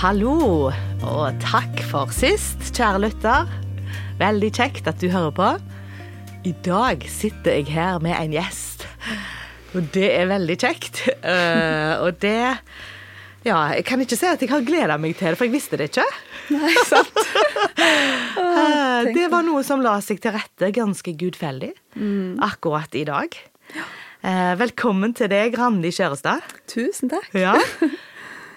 Hallo, og takk for sist, kjære lytter. Veldig kjekt at du hører på. I dag sitter jeg her med en gjest, og det er veldig kjekt. Uh, og det Ja, jeg kan ikke si at jeg har gleda meg til det, for jeg visste det ikke. Nei, sant. Eh, det var noe som la seg til rette ganske gudfeldig akkurat i dag. Eh, velkommen til deg, Randi Kjærestad Tusen takk. Ja.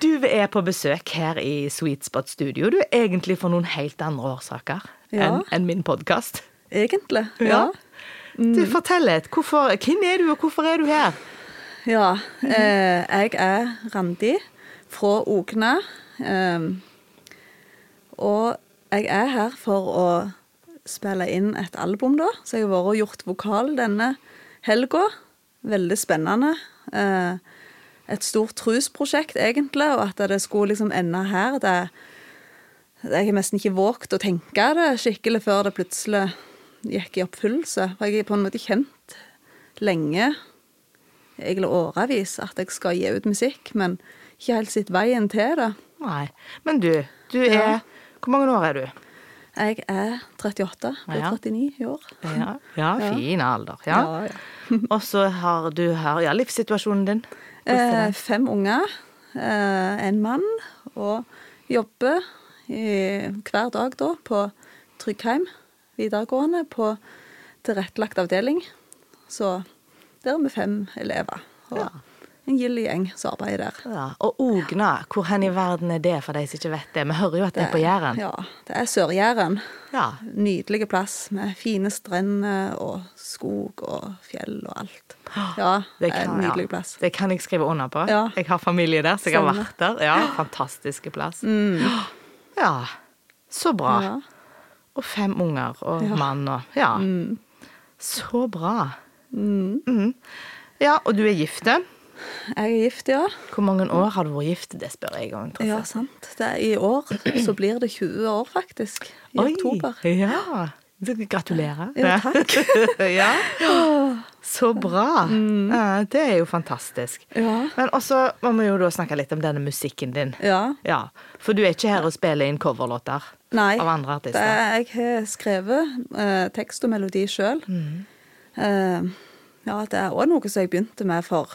Du er på besøk her i Sweet Spot Studio. Du er egentlig for noen helt andre årsaker Ja. enn en min podkast. Egentlig. Ja. Ja. Du, fortell litt. Hvorfor, hvem er du, og hvorfor er du her? Ja. Eh, jeg er Randi fra Okna. Eh, og jeg er her for å spille inn et album, da. Så jeg har vært og gjort vokal denne helga. Veldig spennende. Eh, et stort trusprosjekt, egentlig, og at det skulle liksom ende her. det jeg har nesten ikke våget å tenke det skikkelig før det plutselig gikk i oppfyllelse. For jeg har på en måte kjent lenge, egentlig årevis, at jeg skal gi ut musikk, men ikke helt sett veien til det. Nei. Men du, du er Ja. Hvor mange år er du? Jeg er 38, blir Ja. 39 i år. Ja, ja fin alder. Ja. Ja, ja. og så har du her ja, livssituasjonen din. Eh, fem unger, eh, en mann, og jobber i, hver dag da på Tryggheim videregående på tilrettelagt avdeling. Så der er vi fem elever. Og Ja. En gild gjeng som arbeider der. Ja. Og Ogna, hvor hen i verden er det for de som ikke vet det? Vi hører jo at det er på Jæren. Ja, det er Sør-Jæren. Ja. Nydelig plass med fine strender og skog og fjell og alt. Ja, det er en nydelig plass. Det kan jeg skrive under på. Ja. Jeg har familie der, så jeg har vært der. Ja, Fantastiske plass. Ja, så bra. Ja. Og fem unger og Ja. mann og Ja. Mm. Så bra. Mm. Ja, og du er gift? Jeg er gift, ja. Hvor mange år har du vært gift? Det spør jeg om. Ja, sant. Det er, I år så blir det 20 år, faktisk. I Oi, oktober. Ja. Gratulerer. Ja, takk. ja. Så bra. Ja, det er jo fantastisk. Ja. Men også må vi jo da snakke litt om denne musikken din. Ja. Ja, For du er ikke her og spiller inn coverlåter Nei. av andre artister? er, jeg har skrevet eh, tekst og melodi sjøl. ja, det er òg noe som jeg begynte med for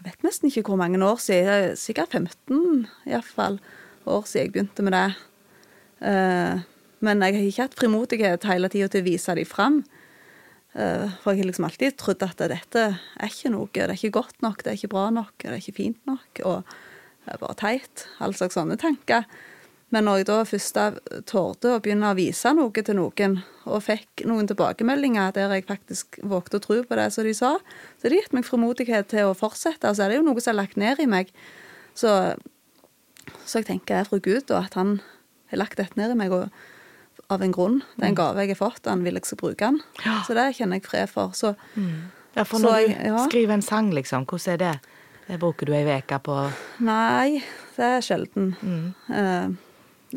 Jeg vet nesten ikke hvor mange år siden. Er Sikkert 15 iallfall år siden jeg begynte med det. Eh, men jeg har ikke hatt frimodighet hele tida til å vise dem fram. Eh, for jeg har liksom alltid trodd at dette er ikke noe. Det er ikke godt nok, det er ikke bra nok, det er ikke fint nok. Og det er bare teit. All slags sånne tanker. Men når jeg da først torde å begynne å vise noe til noen, og fikk noen tilbakemeldinger der jeg faktisk vågte å tro på det som de sa, så det gitt meg frimodighet til å fortsette. Og så er det jo noe som er lagt ned i meg. Så, så jeg tenker jeg er fra Gud, og at han har lagt dette ned i meg og, av en grunn. Det er en gave jeg har fått, og han vil jeg skal bruke den. Ja. Så det kjenner jeg fred for. Så Ja, for når du jeg- ja. skriver en sang, liksom, hvordan er det? Det bruker du ei uke på Nei, det er sjelden. Eh,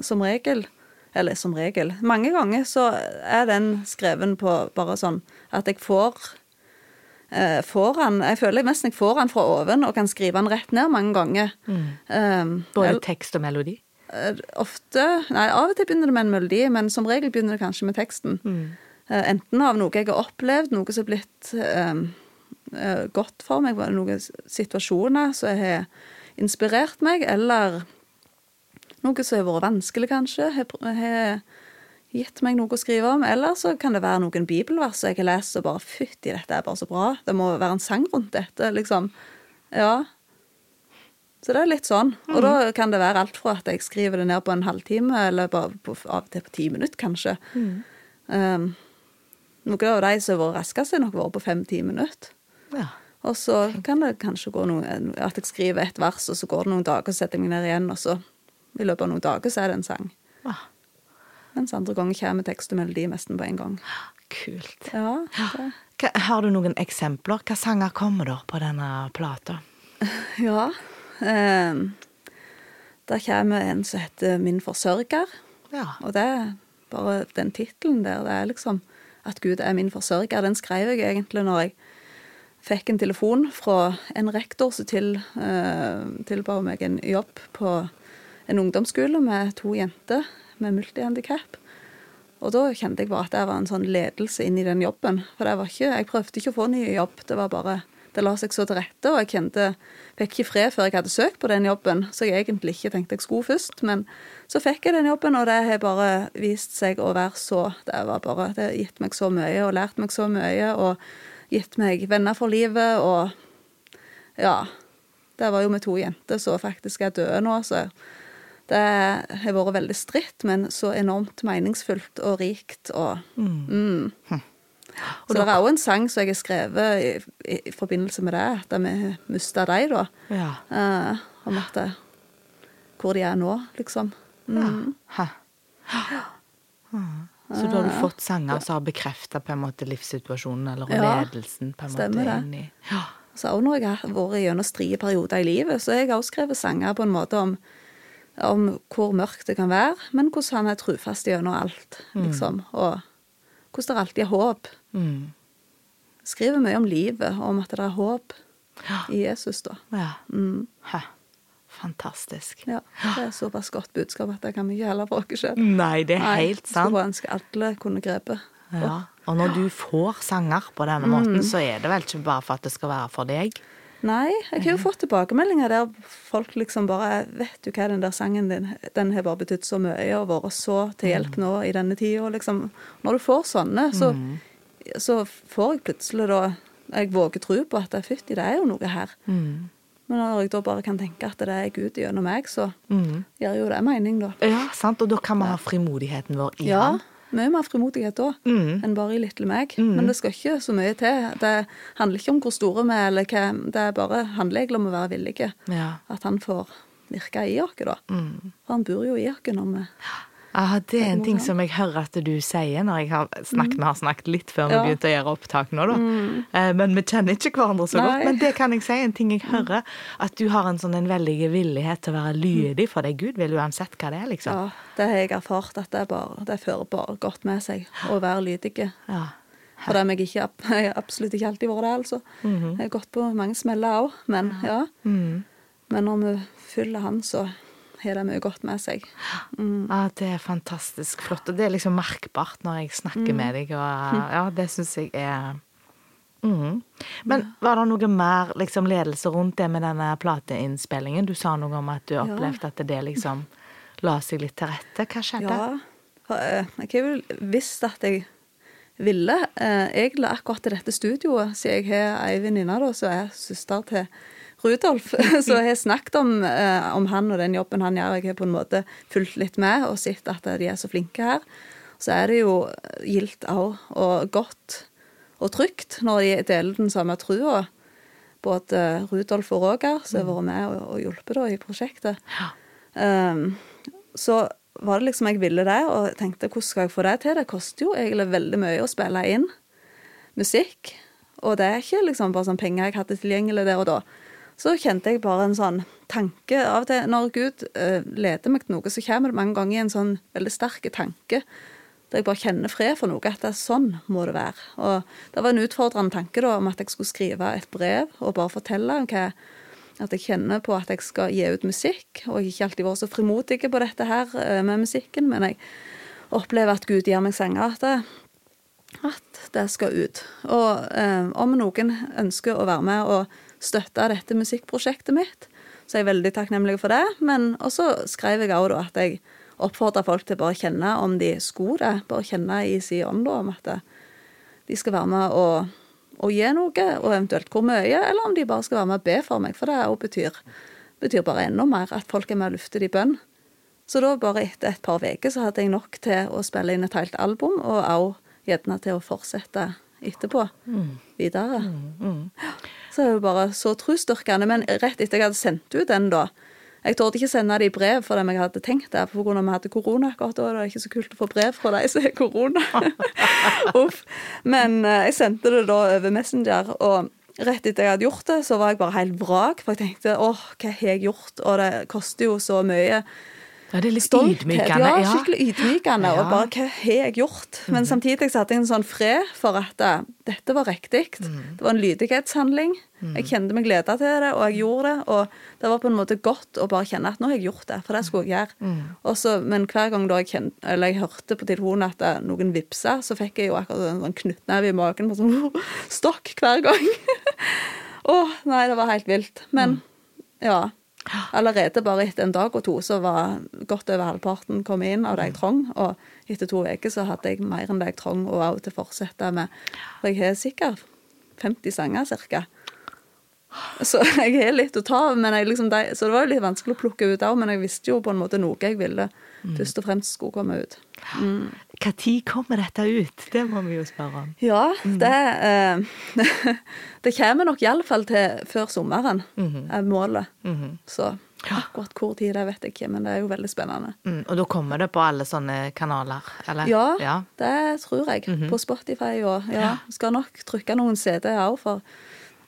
som regel Eller som regel. Mange ganger så er den skreven på bare sånn at jeg får eh, får han, Jeg føler nesten jeg får han fra oven og kan skrive han rett ned mange ganger. Eh, både tekst og melodi? eh, ofte Nei, av og til begynner det med en melodi, men som regel begynner det kanskje med teksten. Eh, enten av noe jeg har opplevd, noe som har blitt um, uh, godt for meg, noen situasjoner som har inspirert meg, eller noe som har vært vanskelig, kanskje, har gitt meg noe å skrive om. Eller så kan det være noen bibelvers som jeg har lest og bare Fytti, dette er bare så bra. Det må være en sang rundt dette, liksom. Ja. Så det er litt sånn. Og da kan det være alt fra at jeg skriver det ned på en halvtime, eller bare på, av og til på ti minutter, kanskje. Um, noen av de som har vært raskest, har nok vært på fem-ti minutter. Ja. Og så kan det kanskje gå noe, at jeg skriver et vers, og så går det noen dager, så setter jeg meg ned igjen, og så i løpet av noen dager så er det en sang. Ah, Mens andre ganger kommer tekst og melodi nesten på en gang. kult. Ja, Hva, har du noen eksempler? Hva sanger kommer da på denne plata? ja. Eh, der kommer en som heter Min forsørger. Ja. Og det er bare den tittelen der. Det er liksom at Gud er min forsørger. Den skrev jeg egentlig når jeg fikk en telefon fra en rektor som til, eh, tilba meg en jobb på en ungdomsskole med to jenter med multihandikap. Og da kjente jeg bare at det var en sånn ledelse inn i den jobben. For det var ikke, jeg prøvde ikke å få ny jobb, det var bare det la seg så til rette, og jeg kjente, fikk ikke fred før jeg hadde søkt på den jobben, så jeg egentlig ikke tenkte jeg skulle først. Men så fikk jeg den jobben, og det har bare vist seg å være så Det var bare, det har gitt meg så mye og lært meg så mye, og gitt meg venner for livet, og ja. Det var jo med to jenter som faktisk er døde nå, så det har vært veldig stritt, men så enormt meningsfullt og rikt og mm. Så det er òg en sang som jeg har skrevet i, i, i forbindelse med det, da vi mista dem, da. Ja. Eh, om at det, Hvor de er nå, liksom. Mm. Hæ. Så da har du fått sanger som har bekrefta livssituasjonen eller Ja, ledelsen på en stemmer måte inn i ja. Så òg når jeg har vært gjennom strie perioder i livet, så har jeg også skrevet sanger på en måte om, om hvor mørkt det kan være, men hvordan han er trufast gjennom alt, liksom. Og hvordan det alltid er håp. Mm. Skriver mye om livet, og om at det er håp i Jesus, da. ja. Mm. Fantastisk. Ja, det er såpass godt budskap at det kan vi ikke heller bruke sjøl. Nei, det er helt sant. Skulle ønske alle kunne grepet. Ja. Og når du får sanger på denne Mm. måten, så er det vel ikke bare for at det skal være for deg? Nei, jeg har jo fått tilbakemeldinger der folk liksom bare Vet du hva, den der sangen din, den har bare betydd så mye og vært så til hjelp nå i denne tida, liksom. Når du får sånne, så, så får jeg plutselig da Jeg våger tro på at fytti, det er jo noe her. Mm. Men når jeg da bare kan tenke at det er Gud gjennom meg, så Mm. gjør jo det mening, da. Ja, sant? Og da kan vi ha frimodigheten vår i Ja, han. Mye mer frimodighet da Mm. enn bare i lille meg. Men det skal ikke så mye til. Det handler ikke om hvor store vi er, eller hva. Det er bare handler egentlig om å være villige. Ja. At han får virke i oss, da. For han bor jo i oss når vi Ja, det er en ting som jeg hører at du sier når jeg har snakket, vi har snakket litt før vi Ja. begynte å gjøre opptak nå, da. Mm. Men vi kjenner ikke hverandre så godt. Men det kan jeg si, en ting jeg hører, at du har en sånn en veldig villighet til å være lydig for deg Gud, vil uansett hva det er, liksom. Ja, det har jeg erfart at det, bare, det fører bare godt med seg å være lydig. Ja. For det har jeg jeg absolutt ikke alltid vært det, altså. Jeg har gått på mange smeller òg, men ja. Mm. Men når vi følger han, så har det mye godt med seg. Ja, det er fantastisk flott. Og det er liksom merkbart når jeg snakker med deg, og ja, det syns jeg er mm. Men var det noe mer liksom, ledelse rundt det med denne plateinnspillingen? Du sa noe om at du opplevde at det liksom la seg litt til rette. Hva skjedde? Ja, eh, jeg har vel visst at jeg ville Jeg la akkurat til dette studioet, siden jeg har ei venninne som er søster til Rudolf, så jeg har snakket om, eh, om han og den jobben han gjør. Jeg har på en måte fulgt litt med og sett at de er så flinke her. Så er det jo gildt òg, og godt og trygt, når de deler den samme trua. Både Rudolf og Roger, som har vært med og, og hjulpet da, i prosjektet. Um, så var det liksom jeg ville det, og tenkte hvordan skal jeg få det til? Det koster jo egentlig veldig mye å spille inn musikk, og det er ikke liksom bare sånn penger jeg hadde tilgjengelig der og da. Så kjente jeg bare en sånn tanke av og til. Når Gud uh, leder meg til noe, så kommer det mange ganger en sånn veldig sterk tanke. Der jeg bare kjenner fred for noe, at det er sånn må det være. Og det var en utfordrende tanke da, om at jeg skulle skrive et brev og bare fortelle hva at jeg kjenner på at jeg skal gi ut musikk, og jeg har ikke alltid vært så frimodig på dette her eh, med musikken, men jeg opplever at Gud gir meg sanger at det, at det skal ut. Og eh, om noen ønsker å være med og støtte dette musikkprosjektet mitt, så jeg er veldig takknemlig for det. Men også skrev jeg òg at jeg oppfordra folk til bare å kjenne om de skulle det, bare kjenne i sin ånd om at de skal være med og, og gi noe, og eventuelt hvor mye, eller om de bare skal være med og be for meg, for det òg betyr, betyr bare enda mer at folk er med og lufter det i bønn. Så da bare etter et par uker så hadde jeg nok til å spille inn et helt album, og òg gjerne til å fortsette etterpå. Videre. Så det er jo bare så trosstyrkende. Men rett etter jeg hadde sendt ut den, da Jeg torde ikke sende det i brev for dem jeg hadde tenkt det, for av vi hadde korona akkurat da. Det er ikke så kult å få brev fra de som har korona. Uff. Men eh, jeg sendte det da over Messenger, og rett etter jeg hadde gjort det, så var jeg bare helt vrak. For jeg tenkte åh, hva har jeg gjort? Og det koster jo så mye Ja, det er litt stolthet. ydmykende, Ja, skikkelig ydmykende. Ja. Og bare hva har jeg gjort? Men samtidig så hadde jeg en sånn fred for at eh, dette var riktig. Mhm. Det var en lydighetshandling. Jeg kjente meg glede til det, og jeg gjorde det. Og det var på en måte godt å bare kjenne at nå har jeg gjort det, for det skulle jeg gjøre. Mhm. Og så- men hver gang da jeg, kjente, eller jeg hørte på telefonen at eh, noen vippsa, så fikk jeg jo akkurat en sånn knyttneve i magen. på Sånn, stokk hver gang. Å, nei, det var helt vilt. Men ja. Allerede bare etter en dag og to så var godt over halvparten kommet inn av det jeg trong. Og etter to uker så hadde jeg mer enn det jeg trong, og òg til å fortsette med For jeg har sikkert 50 sanger cirka. Så jeg har litt å ta av, liksom, så det var jo litt vanskelig å plukke ut òg. Men jeg visste jo på en måte noe jeg ville først og fremst skulle komme ut. Når kommer dette ut? Det må vi jo spørre om. Ja, det eh, Det kommer nok iallfall til før sommeren, er målet. Så akkurat hvor tid, det vet jeg ikke, men det er jo veldig spennende. Mm, og da kommer det på alle sånne kanaler, eller? Ja, ja. det tror jeg. På Spotify og ja. Skal nok trykke noen CD-er òg, for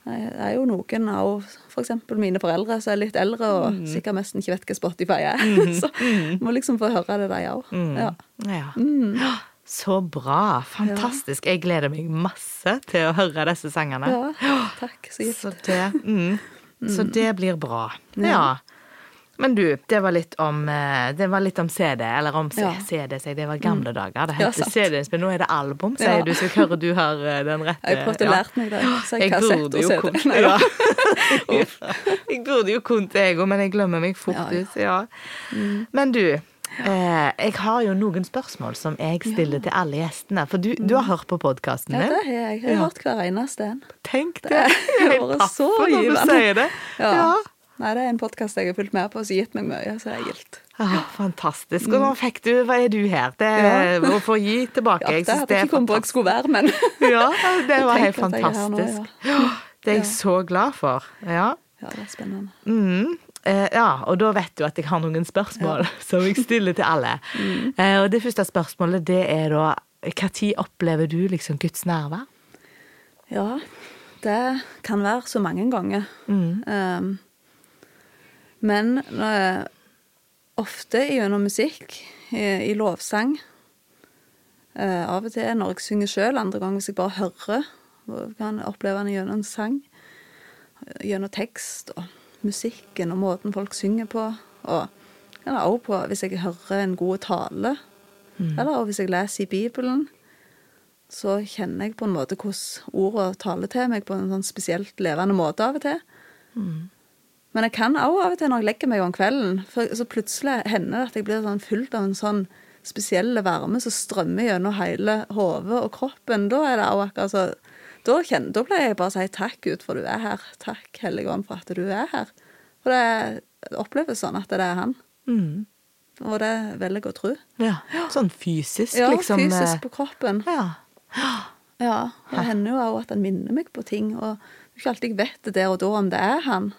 det er jo noen av f.eks. mine foreldre som er litt eldre og sikkert nesten ikke vet hva Spotify er. Så må liksom få høre det, de òg. Ja. Ja. Så bra. Fantastisk. Jeg gleder meg masse til å høre disse sangene. ja. Takk. Så gitt. Så det, mm, så det blir bra. Ja. Men du, det var litt om, eh, det var litt om CD, eller om Ja. CD, sier jeg. det var gamle dager. Det Ja, heter sant. CD-innspill, nå er det album, sier Ja. du, så jeg hører du har eh, den rette. Jeg prøvde å ja. lære meg det. Så jeg Jeg kassett og CD. Nei, ja. Jeg burde jo kunnet det, jeg òg, men jeg glemmer meg fort Ja, ja. ut. Ja. Men du, eh, jeg har jo noen spørsmål som jeg stiller til alle gjestene. For du, du har hørt på podkasten Ja, det har jeg. Jeg har Ja. hørt hver eneste en. Tenk det! Det Jeg er så når du sier det. Ja. Ja. Nei, det er en podkast jeg har fulgt med på og som har gitt meg mye, så det er gildt. Ah, fantastisk. Og nå fikk du Hva er du her? Det Ja. å få gi tilbake. Ja, Jeg det hadde jeg ikke kommet på jeg skulle være, men Ja, det var helt at her nå, fantastisk. Ja, Det er jeg så glad for. Ja. Ja, det er spennende. Mm. Eh, ja, og da vet du at jeg har noen spørsmål som jeg stiller til alle. Mm. Eh, og det første spørsmålet det er da Når opplever du liksom Guds nærvær? Ja, det kan være så mange ganger. Mm. Um, men når jeg, ofte gjennom musikk, i, i lovsang Uh, Av og til når jeg synger sjøl, andre ganger hvis jeg bare hører. Kan oppleve den gjennom sang. Gjennom tekst og musikken og måten folk synger på. Og eller også på hvis jeg hører en god tale, eller hvis jeg leser i Bibelen så kjenner jeg på en måte hvordan ordene taler til meg på en sånn spesielt levende måte av og til. Men jeg kan òg av og til når jeg legger meg om kvelden, for så plutselig hender det at jeg blir sånn fylt av en sånn spesiell varme som strømmer gjennom hele hodet og kroppen. Da er det òg akkurat så da, kjenner, da pleier jeg bare å si takk, Gud, for du er her. Takk, Hellige Ånd, for at du er her. For det oppleves sånn at det er han. Mm. Og det velger jeg å tro. Ja. Sånn fysisk, Ja, liksom. Ja, fysisk på kroppen. Ja. Ja, det hender jo òg at han minner meg på ting, og er ikke alltid vet det der og da om det er han.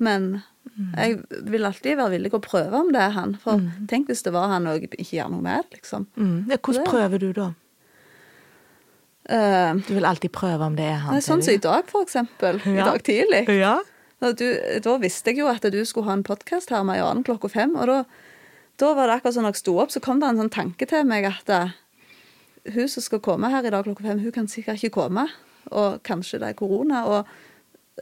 Men jeg vil alltid være villig å prøve om det er han, for tenk hvis det var han og jeg ikke gjør noe med liksom. Mm. ja. Hvordan prøver du da? Eh, Du vil alltid prøve om det er han? nei, sånn som i dag, for eksempel. I dag tidlig. Ja. Da, du, da visste jeg jo at du skulle ha en podkast her med Jan klokka fem, og da, da var det akkurat sånn jeg sto opp, så kom det en sånn tanke til meg at eh, hun som skal komme her i dag klokka fem, hun kan sikkert ikke komme. Og kanskje det er korona, og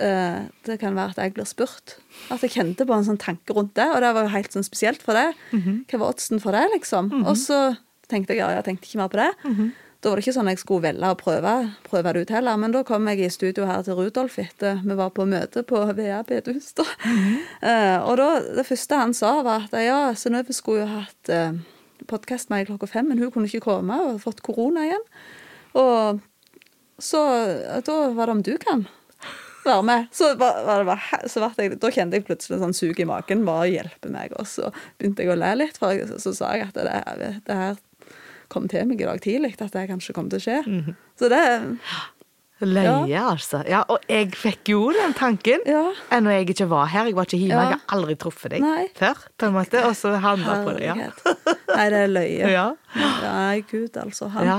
eh, det kan være at jeg blir spurt. At jeg kjente på en sånn tanke rundt det, og det var jo helt sånn spesielt for det. Hva var oddsen for det, liksom? Og så tenkte jeg ja, jeg tenkte ikke mer på det. Da var det ikke sånn jeg skulle velge å prøve, prøve det ut heller. Men da kom jeg i studio her til Rudolf etter vi var på møte på VA bedehus. da. Eh, og da, det første han sa, var at ja, Synnøve skulle jo hatt uh, podkast med klokka fem, men hun kunne ikke komme og fått korona igjen. Og så da var det om du kan være med. Så, var, var bare, så jeg, da kjente jeg plutselig en sånn sug i magen. Bare hjelpe meg. Og så begynte jeg å le litt, for jeg, så sa jeg at det, det her kom til meg i dag tidlig, at det kanskje kom til å skje. Så det Løye, altså. Ja, og jeg fikk jo den tanken. Ja. Ennå jeg ikke var her. Jeg var ikke hjemme. Ja. Jeg har aldri truffet deg Nei. før, på en måte. Og så handla på det. Ja. Nei, det er løye. Ja. Nei, Gud, altså. Han. Ja.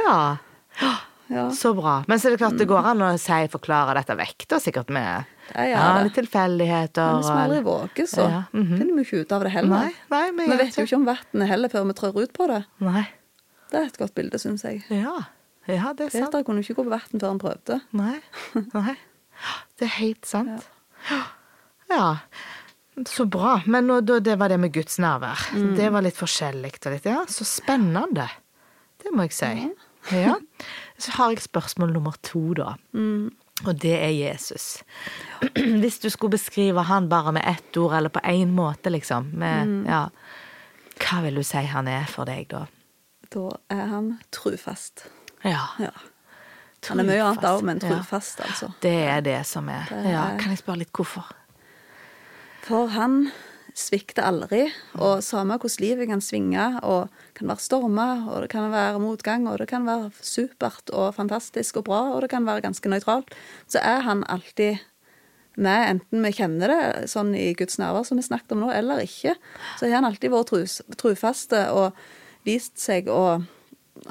ja. Ja. Så bra. Men så er det klart det går an å si, forklare dette vekk, da, sikkert med ja, Ja, litt tilfeldigheter. Men hvis vi aldri våger, så Ja, mhm. finner vi ikke ut av det heller. Nei, nei, vi vi vet jo ikke. om vannet heller før vi trør ut på det. Nei. Det er et godt bilde, syns jeg. Ja. ja, det er sant. Peter kunne ikke gå på vann før han prøvde. Nei. Nei. Det er helt sant. Ja. Så bra. Men nå, det var det med Guds nærvær. Mm. Det var litt forskjellig og litt Ja, så spennende. Det må jeg si. Ja. Så har jeg spørsmål nummer to, da. Mm. Og det er Jesus. Hvis du skulle beskrive han bare med ett ord, eller på én måte, liksom, med, Mm. ja, hva vil du si han er for deg, da? Da er han trufast. Ja. Ja. Han er mye annet òg, men ja. trufast, altså. Det er det som er. Det Ja, er- kan jeg spørre litt hvorfor? For han svikter aldri, og samme hvordan livet kan svinge, og kan være stormer, og det kan være motgang, og det kan være supert og fantastisk og bra, og det kan være ganske nøytralt, så er han alltid med, enten vi kjenner det sånn i Guds nærvær som vi snakket om nå, eller ikke. Så har han alltid vært trufaste og vist seg å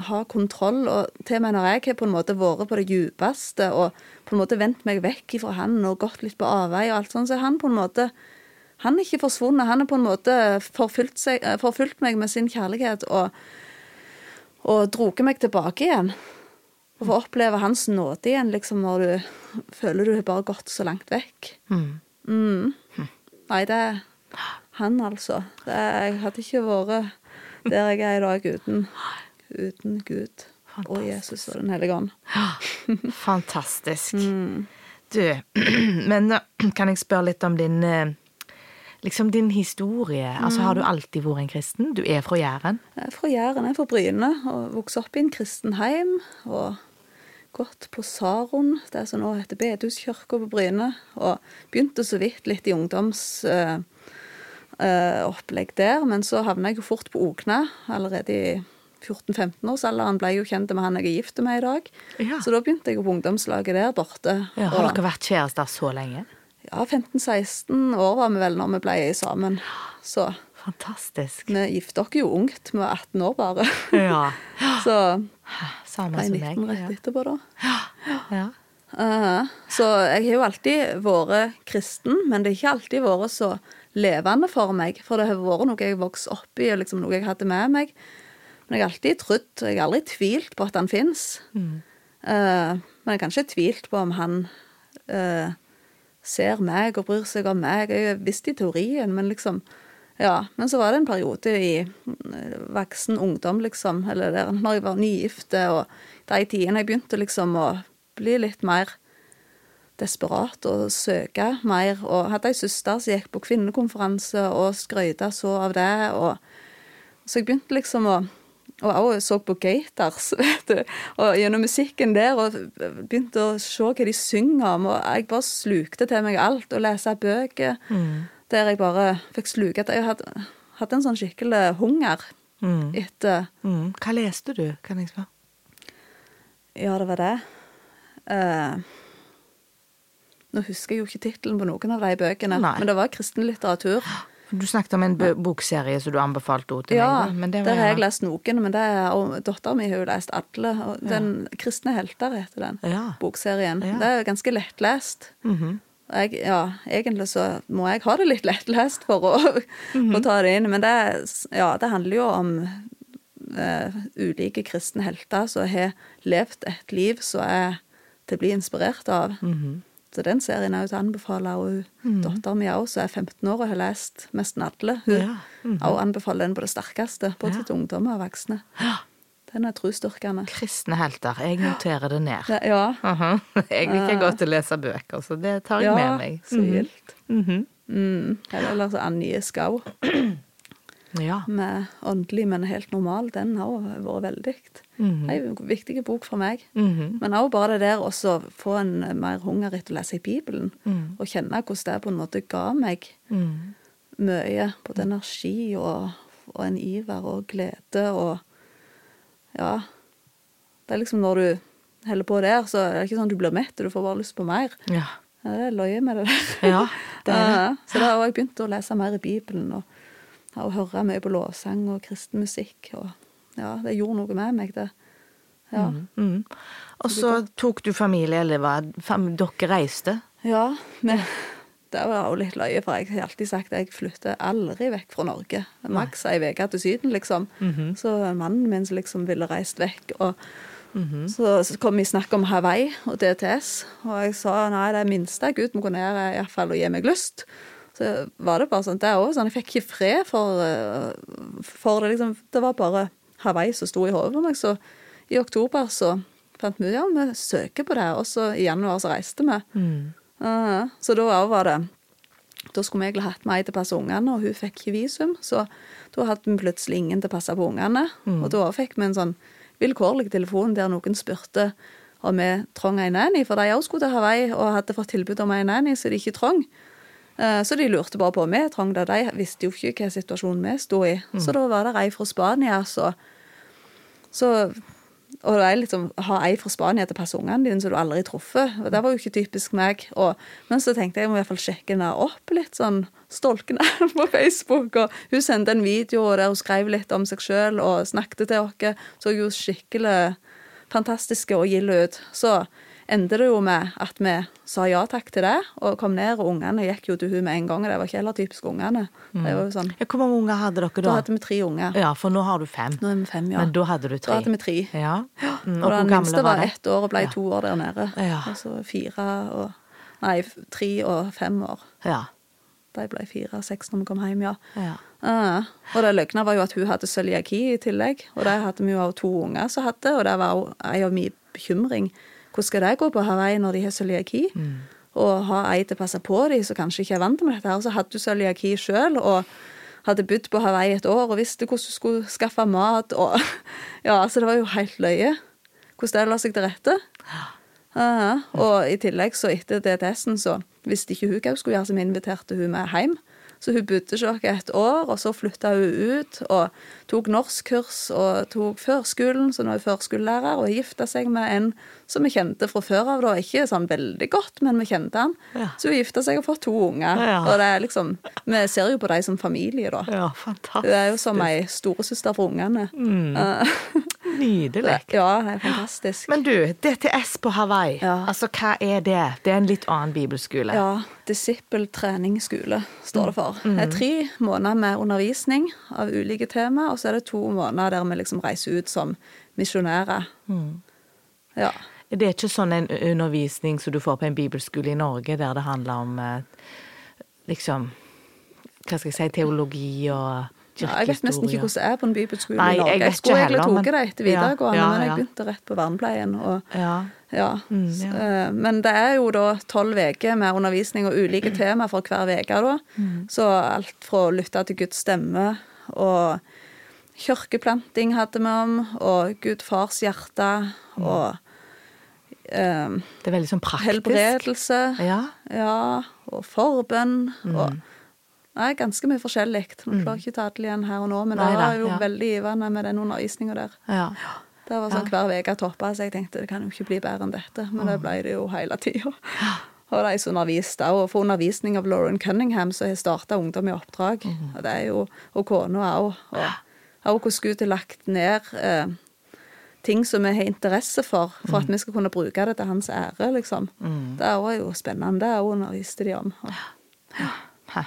ha kontroll, og til når jeg har på en måte vært på det djupeste og på en måte vendt meg vekk fra han og gått litt på avvei og alt sånt, så han på en måte han er ikke forsvunnet. Han har på en måte forfulgt, seg, eh, forfulgt meg med sin kjærlighet og, og droget meg tilbake igjen. Og få oppleve hans nåde igjen, liksom, når du føler du har bare gått så langt vekk. Mm. Mm. Nei, det er han, altså. Det er, jeg hadde ikke vært der jeg er i dag uten, uten Gud og Jesus og Den hellige ånd. Fantastisk. Mm. Du, men kan jeg spørre litt om din eh, Liksom din historie. Altså, Har du Mm. alltid vært en kristen? Du er fra Jæren? Jeg er fra Jæren, jeg er fra Bryne, og vokste opp i en kristen heim. Og gått på Saron, det som nå heter Bedehuskirka på Bryne. Og begynte så vidt litt i ungdomsopplegg der, men så havna jeg jo fort på Okna allerede i 14-15-årsalderen. Ble jo kjent med han jeg er gift med i dag. Ja. Så da begynte jeg på ungdomslaget der borte. Ja, har dere vært kjærester så lenge? Ja, 15-16 år var vi vel når vi ble sammen. Så Fantastisk. vi gifta oss jo ungt, vi var 18 år bare. Ja. Så Samme ble som 19 meg. rett etterpå, da. Ja. Eh, så jeg har jo alltid vært kristen, men det har ikke alltid vært så levende for meg. For det har vært noe jeg vokste opp i, og liksom noe jeg hadde med meg. Men jeg har alltid trodd, og jeg har aldri tvilt på at han fins. Mm. men jeg har kanskje tvilt på om han eh, ser meg og bryr seg om meg. Jeg visste i teorien, men liksom Ja. Men så var det en periode i eh, voksen ungdom, liksom, eller der når jeg var nygifte, og de tidene jeg begynte liksom å bli litt mer desperat og søke mer. Og hadde ei søster som gikk på kvinnekonferanse og skrøyta så av det. Og, så jeg begynte liksom å Og jeg så på du. Og gjennom musikken der, og begynte å se hva de synger om. Og jeg bare slukte til meg alt, og lese bøker. Der jeg bare fikk sluke Jeg hadde, hadde en sånn skikkelig hunger Mm. etter Mm. Hva leste du, kan jeg spørre? Ja, det var det. Uh, nå husker jeg jo ikke tittelen på noen av de bøkene, Nei. men det var kristen litteratur. Du snakket om en bokserie som du anbefalte henne til Ja, meg. men det var der har jeg lest noen, men det er, og datteren min har jo lest alle. Og den 'Kristne helter' heter den Ja. bokserien. Ja. Det er ganske lettlest. Mm -hmm. Jeg, ja, egentlig så må jeg ha det litt lettlest for å, Mhm. å ta det inn. Men det, ja, det handler jo om uh, ulike kristne helter som har levd et liv som er til å bli inspirert av. Mhm. Så den serien er jo til å anbefale. Og hun, datteren min òg, som er 15 år og har lest nesten alle, hun Ja, mm -hmm. anbefaler den på det sterkeste. Både Ja. til ungdommer og voksne. Den er trosstyrkende. Kristne helter. Jeg noterer det ned. Ja, ja. Aha. Jeg liker godt å lese bøker, så det tar jeg ja med meg. så gildt. Mhm. Mm. Eller så Annie Skau. Ja. med åndelig, men helt normal, den har vært veldig. Mhm. Det er en viktig bok for meg. Mhm. Men òg bare det der å få en mer hunger etter å lese i Bibelen, Mm. og kjenne hvordan det på en måte ga meg Mhm. mye. Både energi og, og en iver og glede og Ja. Det er liksom når du holder på der, så er det ikke sånn at du blir mett, du får bare lyst på mer. Ja. Ja, det er løye med det der. Ja, det er det. Så da har jeg begynt å lese mer i Bibelen og, og høre mye på lovsang og kristen musikk. Og ja, det gjorde noe med meg, det. Ja. Mhm. Og så tok du familie, eller hva? Dere reiste Ja, men det var jo litt løye, for jeg har alltid sagt at jeg flytter aldri vekk fra Norge. Maks ei uke til Syden, liksom. Så mannen min liksom ville reist vekk. Og så, så kom vi snakk om Hawaii og DTS, og jeg sa nei, det minste Gud må gå ned iallfall å gi meg lyst. Så var det bare sånn, det også sånn, Jeg fikk ikke fred for, eh, for det. liksom, Det var bare Hawaii som sto i hodet på meg. Så i oktober så fant vi ut ja, vi søker på det, og så i januar så reiste vi. Ja, så da òg var det Da skulle vi egentlig hatt meg til å passe ungene, og hun fikk ikke visum. Så da hadde vi plutselig ingen til å passe på ungene. Og da fikk vi en sånn vilkårlig telefon der noen spurte om vi trong en nanny, for de òg skulle til Hawaii og hadde fått tilbud om en nanny, så de ikke trong. Eh, Så de lurte bare på om vi trong det. De visste jo ikke hva situasjonen vi sto i. Så da var det ei fra Spania, så, så og det er liksom, ha ei fra Spania til passe ungene dine som du aldri truffet. Og det var jo ikke typisk meg. Og, men så tenkte jeg jeg må i hvert fall sjekke henne opp litt, sånn stolkende på Facebook. Og hun sendte en video der hun skrev litt om seg sjøl og snakket til oss. Så jo skikkelig fantastiske og gilde ut. Så endte det jo med at vi sa ja takk til det, og kom ned, og ungene gikk jo til hun med en gang. og Det var ikke heller typisk ungene. Det var jo sånn, Ja, Hvor mange unger hadde dere Da da? hadde vi tre unger. Ja, for nå har du fem. Nå er vi fem, ja. Men da hadde du tre. Da hadde vi tre. Ja. Mm, Og og den minste var de? ett år og ble Ja. to år der nede. Ja. Og så fire og Nei, tre og fem år. Ja. De ble fire og seks når vi kom hjem, ja. ja. Uh, Og det løgna var jo at hun hadde cøliaki i tillegg. Og det hadde vi jo også to unger som hadde, og det var jo en av min bekymring. Hvordan skal det gå på Hawaii når de har cøliaki? Og ha ei til å passe på dem som kanskje ikke er vant med dette. her. Så hadde du cøliaki sjøl og hadde bodd på Hawaii et år og visste hvordan du skulle skaffe mat. Og, ja, altså det var jo helt løye hvordan det la seg til rette. Ja, og i tillegg så etter DTS-en så visste ikke hun hva hun skulle gjøre, så vi inviterte hun med hjem. Så hun bodde hos oss et år, og så flytta hun ut og tok norskkurs og tok førskolen, så nå er hun førskolelærer, og gifta seg med en som vi kjente fra før av, da. Ikke sånn veldig godt, men vi kjente han. Ja. Så hun gifta seg og fått to unger. Ja. Og det er liksom Vi ser jo på dem som familie, da. ja, Hun fantastisk. er jo som ei storesøster for ungene. Nydelig. Ja, det er fantastisk. Men du, DTS på Hawaii, Ja. altså hva er det? Det er en litt annen bibelskole. Ja, Disippel treningsskole står det for. Det er tre måneder med undervisning av ulike tema, og så er det to måneder der vi liksom reiser ut som misjonærer. Ja. Det er ikke sånn en undervisning som du får på en bibelskole i Norge, der det handler om eh, liksom Hva skal jeg si teologi og kirkehistorie. Ja, jeg vet nesten ikke hvordan det er på en bibelskole Nei, i Norge. jeg Jeg skulle heller, egentlig tatt det etter Ja, videregående, ja, men jeg begynte rett på vernepleien. Og, Ja. ja. Mm, Så, ja. eh, Men det er jo da tolv uker med undervisning og ulike tema for hver uke. da. Mm. Så alt fra å lytte til Guds stemme og kirkeplanting hadde vi om, og Gud fars hjerte, Mm. og eh, Det er veldig sånn praktisk. helbredelse. Ja. Ja, og forbønn. Mm. Og Nei, ganske mye forskjellig. Nå klarer jeg ikke ta alle igjen her og nå, men Nei det var jo ja. veldig givende med den undervisninga der. ja. Det var sånn hver uke toppa, så jeg tenkte det kan jo ikke bli bedre enn dette. Men det ble det jo hele tida. Og de som underviste, og for undervisning av Lauren Cunningham, så har starta Ungdom i oppdrag. Og det er jo, og kona òg. Og også hvordan Gud har lagt ned eh, ting som vi har interesse for, for at vi skal kunne bruke det til hans ære, liksom. Det var jo spennende. Det òg underviste de om. Og, ja.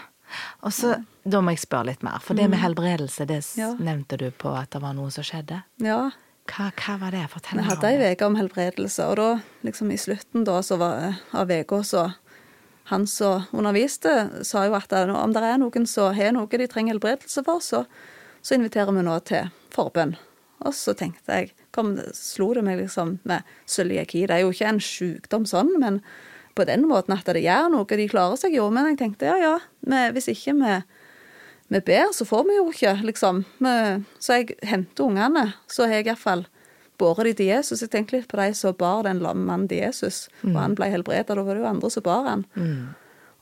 Og så, Da må jeg spørre litt mer, for det med helbredelse, det Mm. Ja. nevnte du på at det var noe som skjedde. ja. Hva, hva var det? Fortell Vi meg hadde om ei det. uke om helbredelse, og da, liksom i slutten da, så var, av uka, så han som underviste, sa jo at om det er noen som har noe de trenger helbredelse for, så, så inviterer vi nå til forbønn. Og så tenkte jeg, kom, slo det meg liksom med cøliaki. Det er jo ikke en sykdom sånn, men på den måten at det gjør noe. De klarer seg jo, men jeg tenkte ja, ja, men hvis ikke vi vi ber, så får vi jo ikke, liksom. Så jeg henter ungene, så har jeg iallfall båret de til Jesus. Jeg tenkte litt på de som bar den lamme mannen til Jesus, og han ble helbredet. Da var det jo andre som bar han.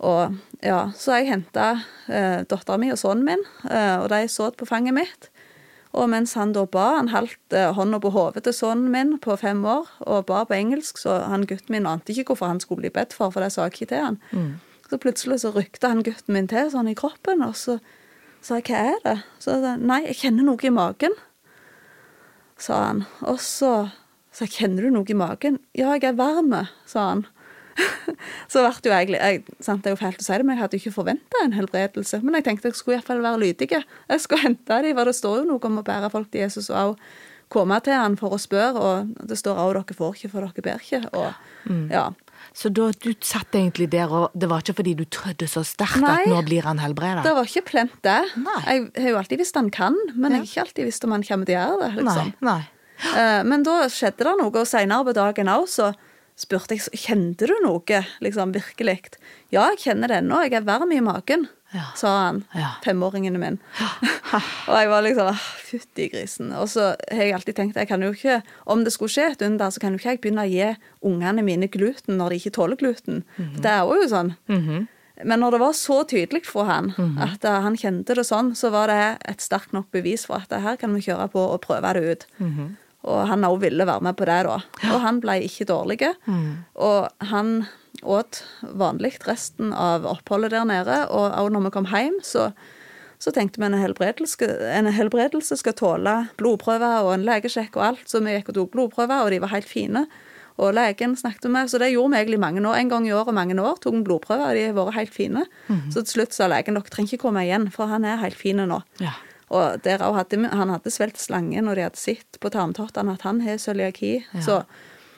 Og ja, Så jeg henta eh, dattera mi og sønnen min, eh, og de så på fanget mitt. Og mens han da ba, han holdt eh, hånda på hodet til sønnen min på fem år og ba på engelsk, så han gutten min ante ikke hvorfor han skulle bli bedt for, for det sa jeg ikke til han. Så plutselig så rykte han gutten min til sånn i kroppen, og så sa jeg, hva er det? Så sa han nei, jeg kjenner noe i magen, sa han. Og så sa jeg, kjenner du noe i magen? Ja, jeg er varm, sa han. så ble jo jeg, jeg sant, Det er jo fælt å si det, men jeg hadde jo ikke forventa en helbredelse. Men jeg tenkte jeg skulle iallfall være lydig. Jeg skulle hente dem, for det står jo noe om å bære folk til Jesus. og også komme til han for å spørre, og det står òg 'dere får ikke, for dere ber ikke'. Og, ja. Så da du satt egentlig der, og det var ikke fordi du trodde så sterkt Nei. at nå blir han helbreda? Det var ikke plent, det. Nei. Jeg har jo alltid visst han kan, men jeg har ikke alltid visst om han kommer til å gjøre det. liksom. Nei. nei. Eh, Men da skjedde det noe, og senere på dagen òg så spurte jeg kjente du noe, liksom virkelig. Ja, jeg kjenner det ennå, jeg er varm i magen, Ja. sa han, Ja. femåringen min. og jeg var liksom «Ah, fytti grisen. Og så har jeg alltid tenkt jeg kan jo ikke, om det skulle skje et under, så kan jo ikke jeg begynne å gi ungene mine gluten når de ikke tåler gluten. Mhm. Det er jo sånn. Men når det var så tydelig for han at eh, han kjente det sånn, så var det et sterkt nok bevis for at her kan vi kjøre på og prøve det ut. Og han òg ville være med på det, da. Og han ble ikke dårlig. Og han åt vanlig resten av oppholdet der nede, og òg når vi kom hjem, så, så tenkte vi en helbredelse, en helbredelse skal tåle blodprøver og en legesjekk og alt, så vi gikk og tok blodprøver, og de var helt fine. Og legen snakket med, så det gjorde vi egentlig mange år. En gang i året mange år tok vi blodprøver, og de har vært helt fine. Så til slutt sa legen dere trenger ikke komme igjen, for han er helt fin nå. Ja. Og der også hadde, han hadde svelget slange når de hadde sett på tarmtottene at han har cøliaki. Så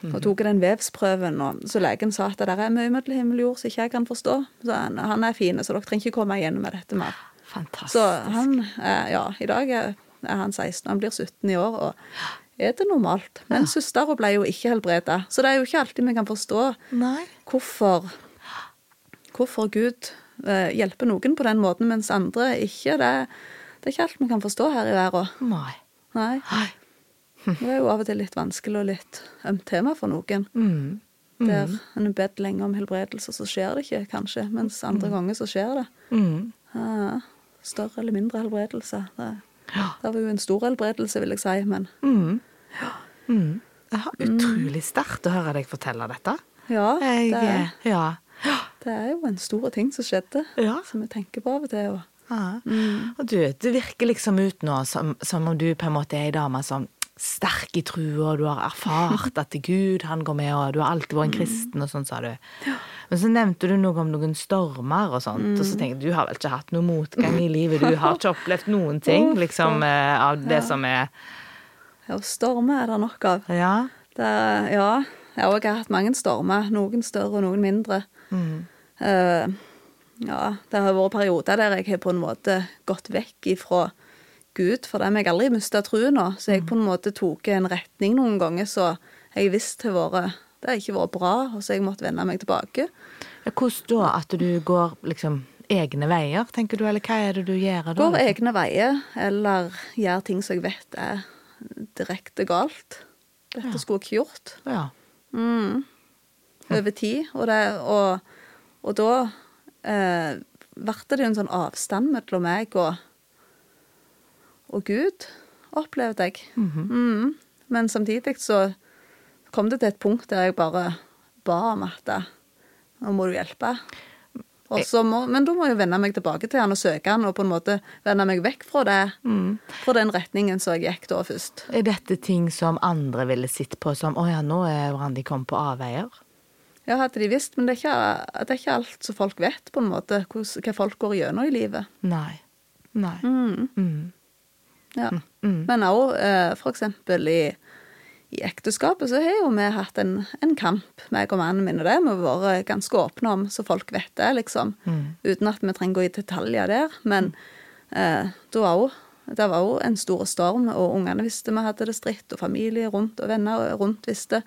og tok den vevsprøven, og så legen sa at det der er mye mellom himmel og jord som ikke jeg kan forstå. Så han, han er fin, så dere trenger ikke komme igjen med dette mer. Fantastisk. Så han, er, ja, i dag er, han 16, han blir 17 i år, og er det normalt. Men søstera ble jo ikke helbreda, så det er jo ikke alltid vi kan forstå Nei. hvorfor, hvorfor Gud eh, hjelper noen på den måten, mens andre ikke. Det, det er ikke alt vi kan forstå her i verden. Nei. Nei. Det er jo av og til litt vanskelig og litt ømt tema for noen. Mm. Der en har bedt lenge om helbredelse, så skjer det ikke, kanskje. Mens andre ganger så skjer det. Mm. Ja, større eller mindre helbredelse. Det, Ja. det var jo en stor helbredelse, vil jeg si, men Mm. Mm. Det er utrolig sterkt å høre deg fortelle dette. ja, det, er- ja. det er jo en stor ting som skjedde, Ja. som vi tenker på av og til. Og, ja. Og du, det virker liksom ut nå som, som om du på en måte er ei dame som sterk i trua, du har erfart at Gud han går med, og du har alltid vært en kristen, og sånn, sa du. Men så nevnte du noe om noen stormer og sånt, og så tenkte jeg du har vel ikke hatt noe motgang i livet, du har ikke opplevd noen ting liksom eh, av det som er ja, stormer er det nok av. Ja. Det ja, jeg har også hatt mange stormer. Noen større og noen mindre. Mm. Eh, ja, det har vært perioder der jeg har på en måte gått vekk ifra Gud, for dem har jeg aldri mista troen Så jeg på en måte tok en retning noen ganger så jeg visste har vært Det har ikke vært bra, og så jeg måtte vende meg tilbake. Hvordan da? At du går liksom egne veier, tenker du, eller hva er det du gjør da? Går egne veier, eller gjør ting som jeg vet er direkte galt. Dette Ja. skulle jeg ikke gjort. Ja. Mm. Over tid. Og, det, og, og da eh, ble det en sånn avstand mellom meg og, og Gud, opplevde jeg. mm. Men samtidig så kom det til et punkt der jeg bare ba om at eh, nå må du hjelpe. Må, men da må jeg vende meg tilbake til han og søke han, og på en måte vende meg vekk fra det, fra den retningen som jeg gikk da først. Er dette ting som andre ville sett på som 'Å ja, nå er Randi kommet på avveier'? Ja, hadde de visst, men det er ikke, det er ikke alt som folk vet, på en måte, hva folk går gjennom i livet. Nei. Nei. Mm, Mm. ja. Mm. Men òg f.eks. for eksempel i, i ekteskapet så har jo vi hatt en, en kamp, meg og mannen min, og det har vi vært ganske åpne om, så folk vet det, liksom. Mm. Uten at vi trenger gå i detaljer der. Men eh, da òg det var jo en stor storm, og ungene visste vi hadde det stritt, og familie rundt og venner rundt visste.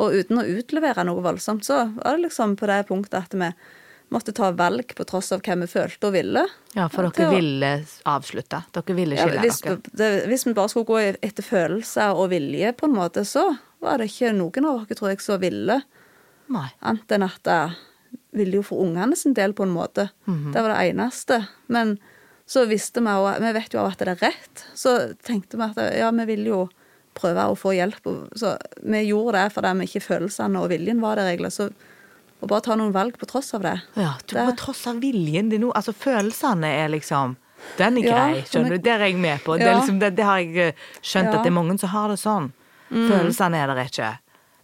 Og uten å utlevere noe voldsomt, så var det liksom på det punktet at vi måtte ta valg på tross av hva vi følte og ville. Ja, for dere å- ville avslutte. Dere ville Ja, skille hvis, dere. det, hvis vi bare skulle gå etter følelser og vilje, på en måte, så var det ikke noen av dere, tror jeg, som ville. Nei. Annet enn at det ville jo for ungene sin del, på en måte. Mhm. Det var det eneste. Men så visste vi òg Vi vet jo at det er rett. Så tenkte vi at ja, vi vil jo prøve å få hjelp. Så vi gjorde det fordi vi ikke følelsene og viljen var der, egentlig. Så å bare ta noen valg på tross av det. Ja, du, Det- på tross av viljen din nå Altså, følelsene er liksom Den er Ja, grei, men skjønner du. Det er jeg med på. Det, er liksom, det, det har jeg eh, skjønt Ja. Mm. at det er mange som har det sånn. Følelsene er der ikke.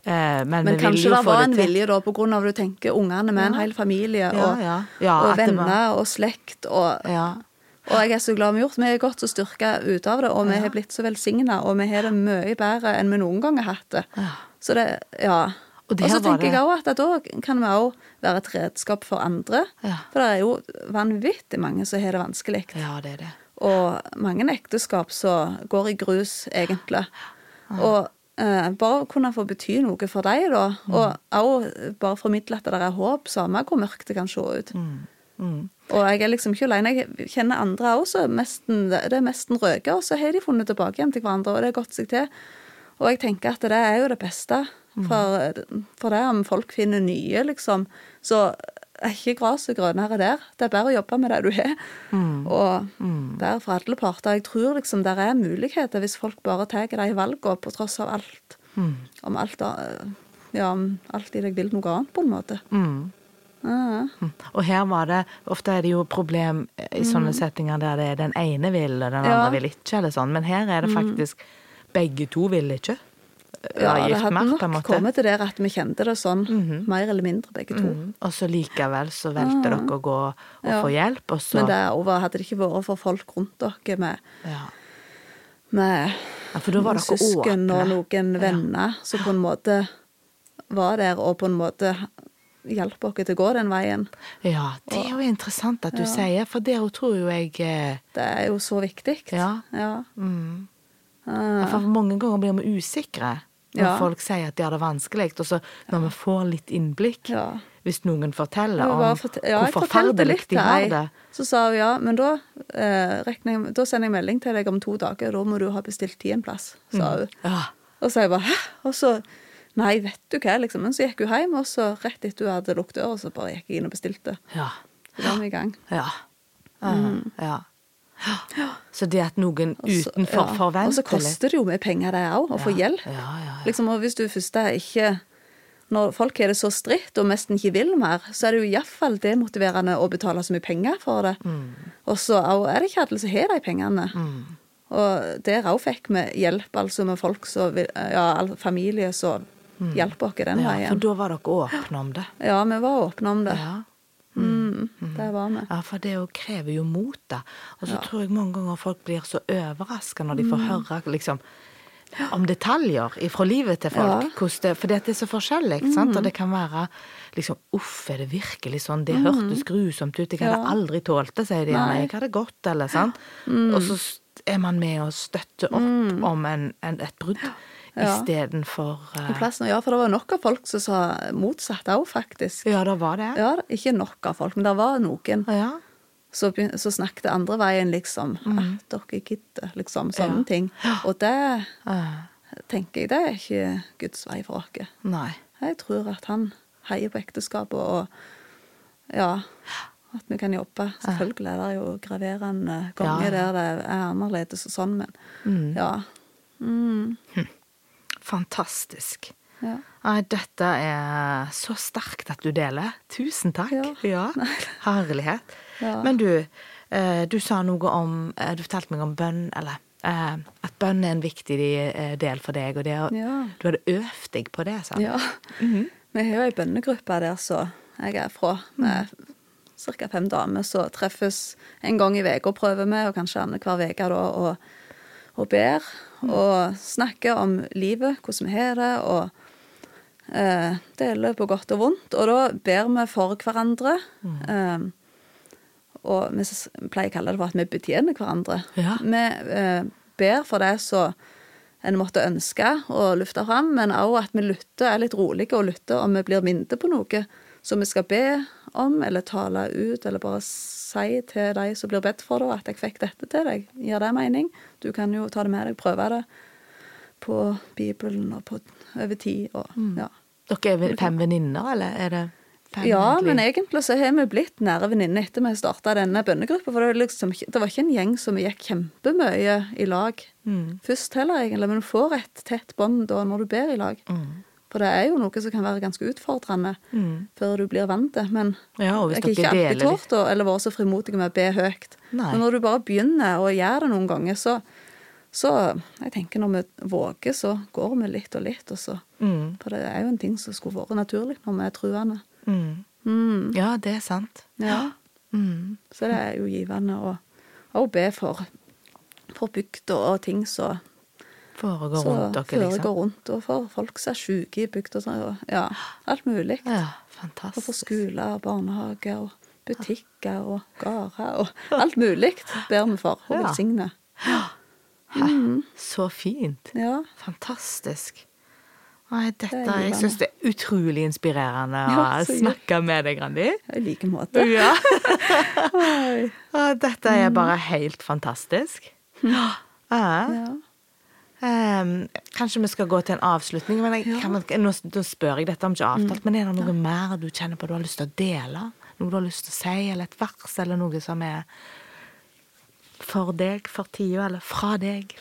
Eh, men, Men kanskje det var en det vilje da, på grunn av at du tenker ungene med en hel familie, og, ja. Ja, og venner var- og slekt, og, Ja. Og jeg er så glad vi har gjort. Vi er godt så styrka ut av det, og vi har blitt så velsigna, og vi har det mye bedre enn vi noen gang har hatt det. Så det, ja. Og så tenker jeg òg at da kan vi òg være et redskap for andre. Ja. For det er jo vanvittig mange som har det vanskelig. ja, det er det. Og mange ekteskap som går i grus, egentlig. Og eh, bare kunne få bety noe for deg, da. Og òg bare formidle at det er håp, samme hvor mørkt det kan se ut. Mm. Og jeg er liksom ikke alene. Jeg kjenner andre også. Mesten, det er nesten røker, og så har de funnet tilbake igjen til hverandre, og det har gått seg til. Og jeg tenker at det er jo det beste. For, for det om folk finner nye, liksom, så er ikke gresset grønnere der. Det er bare å jobbe med det du har. Og det er for alle parter. Jeg tror liksom det er muligheter hvis folk bare tar de valgene på tross av alt. Om alt, ja, alt i deg vil noe annet, på en måte. Mm. Ja. Og her var det Ofte er det jo problem i sånne settinger der det er den ene vil, og den Mm. Ja. andre vil ikke, eller sånn. Men her er det faktisk begge to vil ikke. Ja, det hadde nok kommet til der at vi kjente det sånn, mer eller mindre begge to. Mm. Og så likevel så valgte dere å gå og Ja. få hjelp, og så Men det er over, hadde det ikke vært for folk rundt dere med, ja. med ja, for da var dere søsken og noen venner som på en måte var der og på en måte hjalp dere til å gå den veien. Ja, det er jo interessant at du sier, for det tror jo jeg eh, Det er jo så viktig. Ja. ja. mm. Ah, Ja, For mange ganger blir vi usikre når Ja. folk sier at de har det vanskelig, og så når vi får litt innblikk, ja. hvis noen forteller om fortel- ja, hvor forferdelig de har det. Så sa hun ja, men da, eh, jeg, da sender jeg melding til deg om to dager. Da må du ha bestilt tid en plass, sa hun. Ja. Og så jeg bare hæ? Og så Nei, vet du hva, liksom. Men så gikk hun hjem, og så rett etter hun hadde lukket døra, så bare gikk jeg inn og bestilte. Ja. Så var vi i gang. Ja. ja. ja. Så det at noen Også, utenfor ja. Og så koster det jo mye penger, det òg, å få hjelp. Ja, ja, ja. Liksom, og hvis du først ikke Når folk har det så stritt og nesten ikke vil mer, så er det jo iallfall demotiverende å betale så mye penger for det. Mm. Og så er det ikke alle som har de pengene. Og der òg fikk vi hjelp, altså med folk som Ja, familie som hjelper oss den veien. ja, for da var dere åpne om det. Ja, vi var åpne om det. Ja. Mm, det var vi. Ja, for det krever jo mot, da. Og så tror jeg mange ganger folk blir så overraska når de får Mm. høre liksom om detaljer fra livet til folk. Ja. det, for det er så forskjellig, ikke sant? Og det kan være liksom Uff, er det virkelig sånn? Det hørtes grusomt ut. Jeg hadde Mm. Ja. aldri tålt det, sier de. Nei. Jeg hadde gått, eller sant. Og så er man med og støtter opp om en, en, et brudd. Ja. Istedenfor uh, plassen, ja, for det var nok av folk som sa motsatt òg, faktisk. Ja, det var det. Ja, ikke nok av folk, men det var noen. Ja. Så, så snakket andre veien, liksom. At dere gidder, liksom. Sånne Mm. Ja. ting. Og det Eh, tenker jeg, det er ikke Guds vei for oss. nei. Jeg tror at han heier på ekteskapet og ja, at vi kan jobbe. Selvfølgelig er det jo graverende ganger Ja, der det er annerledes og sånn, men ja. Mm, Fantastisk. ja. Dette er så sterkt at du deler. Tusen takk. Ja. Herlighet. Ja. Men du, eh, du sa noe om eh, Du fortalte meg om bønn, eller eh, at bønn er en viktig del for deg, og det, Ja. du hadde øvd deg på det, sa du? Ja. Vi har jo ei bønnegruppe der så jeg er fra, med ca. fem damer som treffes en gang i uka prøver med, og kanskje annenhver uke da, og, og ber. Og snakker om livet, hvordan vi har det, og eh, deler på godt og vondt. Og da ber vi for hverandre. Eh, og vi pleier å kalle det for at vi betjener hverandre. Ja. Vi eh, ber for det som en måtte ønske å lufte fram, men også at vi lytter, er litt rolige og lytter om vi blir minnet på noe som vi skal be om, eller tale ut, eller bare si til de som blir bedt for det, at jeg fikk dette til deg. Gir det mening? Du kan jo ta det med deg, prøve det på Bibelen og på, over tid. Og, ja. Dere er fem venninner, eller er det fem? Ja, egentlig? men egentlig så har vi blitt nære venninner etter vi starta denne bønnegruppa. For det, var liksom, det var ikke en gjeng som gikk kjempemye i lag først heller, egentlig. Men du får et tett bånd da når du ber i lag. For det er jo noe som kan være ganske utfordrende før du blir vant til. Men Ja, jeg har ikke alltid tort å- eller vært så frimodig med å be høyt. Nei. Men når du bare begynner å gjøre det noen ganger, så, Så jeg tenker når vi våger, så går vi litt og litt. Og så, Mm. For det er jo en ting som skulle vært naturlig når vi er truende. Mm. Mm. Ja, det er sant. Ja. Mm. Så det er jo givende å, å be for, for bygda og ting som Foregår så rundt dere, liksom? foregår rundt, og for folk som er syke i bygda. Ja, alt mulig. Ja, Og for fantastisk. skoler barnehager og butikker og gårder og alt mulig ber vi for og Ja. Mm. Så fint. Ja. Fantastisk. Nei, dette, jeg syns det er utrolig inspirerende å ja, snakke med deg, Randi. I like måte. Ja. Dette er bare helt fantastisk. Ja. Ja. Ehm, kanskje vi skal gå til en avslutning, men jeg, Ja. kan, man- nå, nå spør jeg dette om ikke avtalt, men er det noe mer du kjenner på du har lyst til å dele? Noe du har lyst til å si, eller et vers, eller noe som er for deg, for tida, eller fra deg?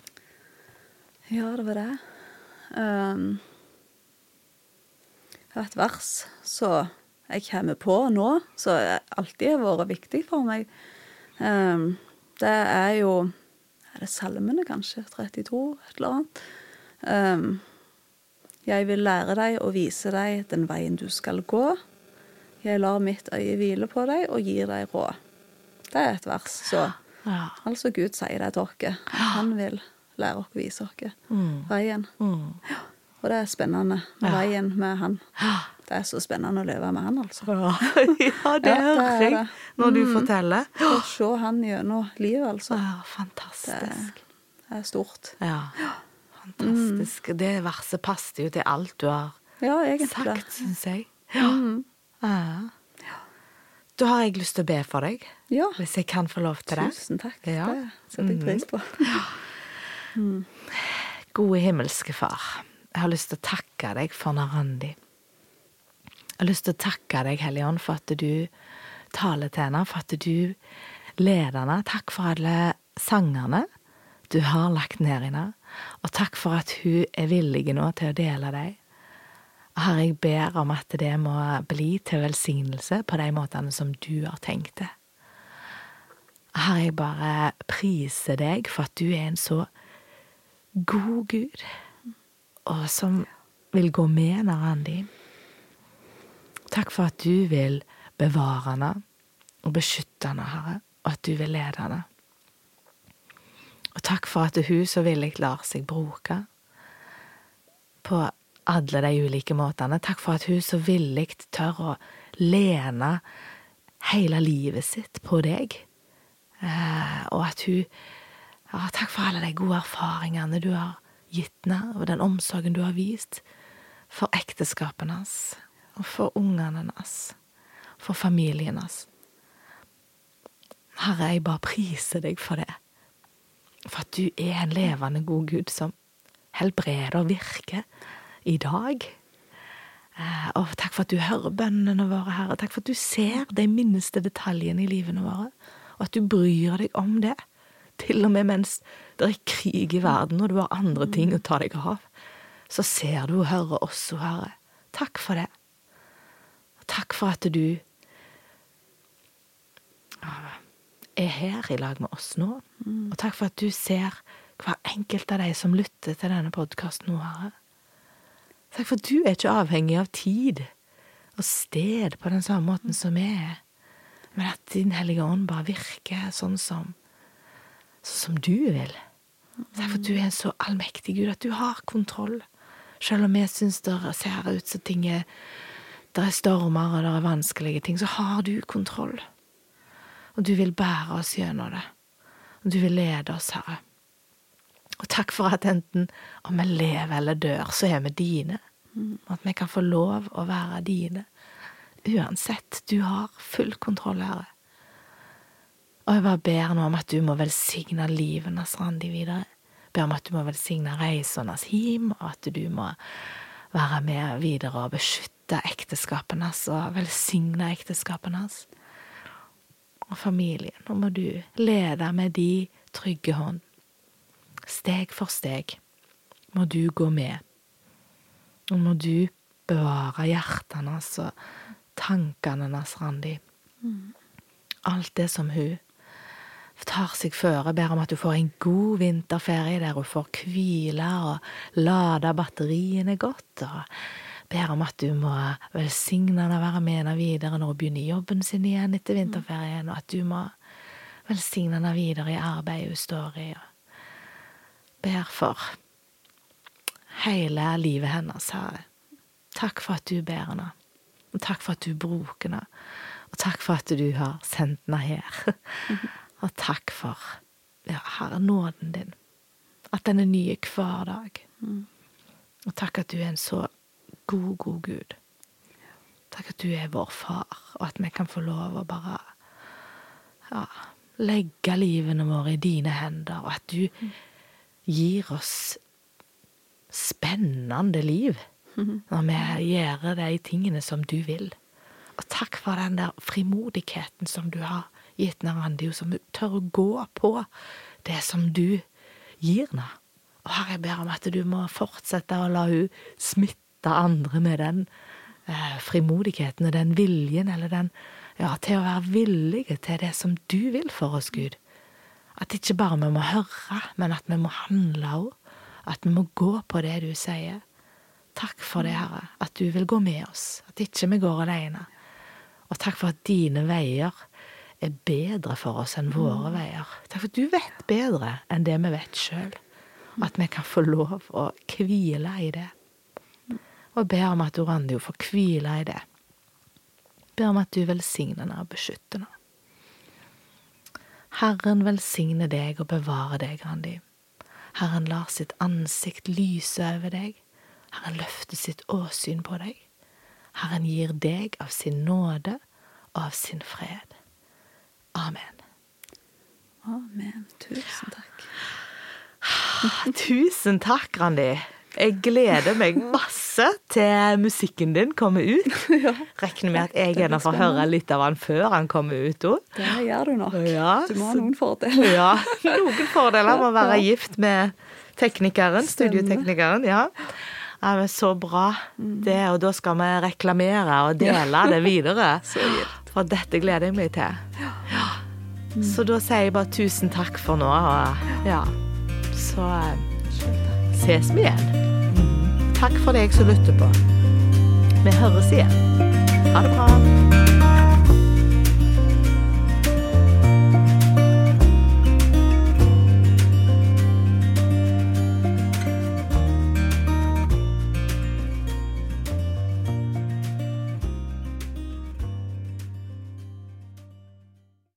Ja, det var det. Um, jeg har et vers så jeg kommer på nå, som alltid har vært viktig for meg. Um, det er jo Er det salmene, kanskje? 32, et eller annet. Um, jeg vil lære deg og vise deg den veien du skal gå. Jeg lar mitt øye hvile på deg og gir deg råd. Det er et vers. Så Ja. altså Gud sier det til oss. Han vil lære oss og vise oss veien. Mm. Og det er spennende veien med han. Det er så spennende å leve med han, altså. ja, det Ja, det hører er jeg når du forteller. Å se han gjennom livet, altså. Ja, Det fantastisk. er stort. Ja, fantastisk. Det verset passer jo til alt du har Ja, sagt, syns jeg. Ja. ja. Da har jeg lyst til å be for deg, Ja. hvis jeg kan få lov til det. Tusen takk. Ja. Det setter jeg pris på. Gode himmelske Far, jeg har lyst til å takke deg for Narandi. Jeg har lyst til å takke deg, Hellige Ånd, for at du taler til henne, for at du leder henne. Takk for alle sangerne du har lagt ned i henne, og takk for at hun er villig nå til å dele. Og Herre, jeg ber om at det må bli til velsignelse på de måtene som du har tenkt det. Herre, jeg bare priser deg for at du er en så god Gud, og som vil gå med Narandi. Takk for at du vil bevare henne og beskytte henne, Herre, og at du vil lede henne. Og takk for at hun så villig lar seg bruke på alle de ulike måtene. Takk for at hun så villig tør å lene hele livet sitt på deg. Eh, og at hun ja, Takk for alle de gode erfaringene du har gitt henne, og den omsorgen du har vist for ekteskapet hans, og for ungene hans, for familien hans. Herre, jeg bare priser deg for det. For at du er en levende god Gud som helbreder og virker i dag. Eh, Og takk for at du hører bønnene våre, Herre. Takk for at du ser de minste detaljene i livene våre, og at du bryr deg om det. Til og med mens det er krig i verden, og du har andre ting å ta deg av, så ser du og hører oss, o Herre. Takk for det. Takk for at du er her i lag med oss nå. Og takk for at du ser hver enkelt av de som lytter til denne podkasten nå, Herre. Takk for at du er ikke avhengig av tid og sted på den samme måten som vi er, men at Din Hellige Ånd bare virker sånn som, sånn som du vil. For du er en så allmektig Gud, at du har kontroll. Selv om vi syns det ser ut som ting er Det er stormer og det er vanskelige ting, så har du kontroll. Og du vil bære oss gjennom det. Og du vil lede oss, Herre. Og takk for at enten om vi lever eller dør, så er vi dine. At vi kan få lov å være dine. Uansett. Du har full kontroll, Herre. Og jeg bare ber nå om at du må velsigne livenes Randi videre. Ber om at du må velsigne reisernes hjem, og at du må være med videre og beskytte ekteskapene hans og velsigne ekteskapene hans. Og familien. Nå må du lede med de trygge hånd. Steg for steg må du gå med. Nå må du bevare hjertene hans og tankene hans, Randi. Alt det som hun tar seg føre. Ber om at du får en god vinterferie der hun får hvile og lade batteriene godt. og Ber om at du må velsigne henne og være med henne videre når hun begynner jobben sin igjen etter vinterferien, og at du må velsigne henne videre i arbeidet hun står i. og Ber for hele livet hennes, Herre. Takk for at du ber henne. Og takk for at du bruker henne. Og takk for at du har sendt henne her. Og takk for, ja, Herre, nåden din. At den er ny hver dag. Og takk at du er en så god, god Gud. Takk at du er vår far, og at vi kan få lov å bare ja, legge livene våre i dine hender, og at du gir oss spennende liv når vi gjør de tingene som du vil. Og takk for den der frimodigheten som du har gitt Narandi, som tør å gå på det som du gir henne. Og Herre, jeg ber om at du må fortsette å la hun smitte andre med den eh, frimodigheten og den viljen, eller den ja, til å være villige til det som du vil for oss, Gud. At ikke bare vi må høre, men at vi må handle òg. At vi må gå på det du sier. Takk for det, Herre, at du vil gå med oss, at ikke vi går alene. Og takk for at dine veier er bedre for oss enn våre veier. Takk for at du vet bedre enn det vi vet sjøl. At vi kan få lov å hvile i det. Og ber om at Orandio får hvile i det. Ber om at du velsigner henne og beskytter henne. Herren velsigne deg og bevare deg, Randi. Herren lar sitt ansikt lyse over deg. Herren løfter sitt åsyn på deg. Herren gir deg av sin nåde og av sin fred. Amen. Amen. Tusen takk. Tusen takk, Randi. Jeg gleder meg masse til musikken din kommer ut. Regner med at jeg gjerne får høre litt av han før han kommer ut òg. Det gjør du nok. Ja, du må ha noen fordeler. Ja, noen fordeler med å være gift med teknikeren, studioteknikeren. Ja. ja, men Så bra. Det, og da skal vi reklamere og dele det videre. Så gitt. For dette gleder jeg meg til. Ja. Så da sier jeg bare tusen takk for nå. Og ja, så eh, ses vi igjen. Takk for deg som lytter på. Vi høres igjen. Ha det bra.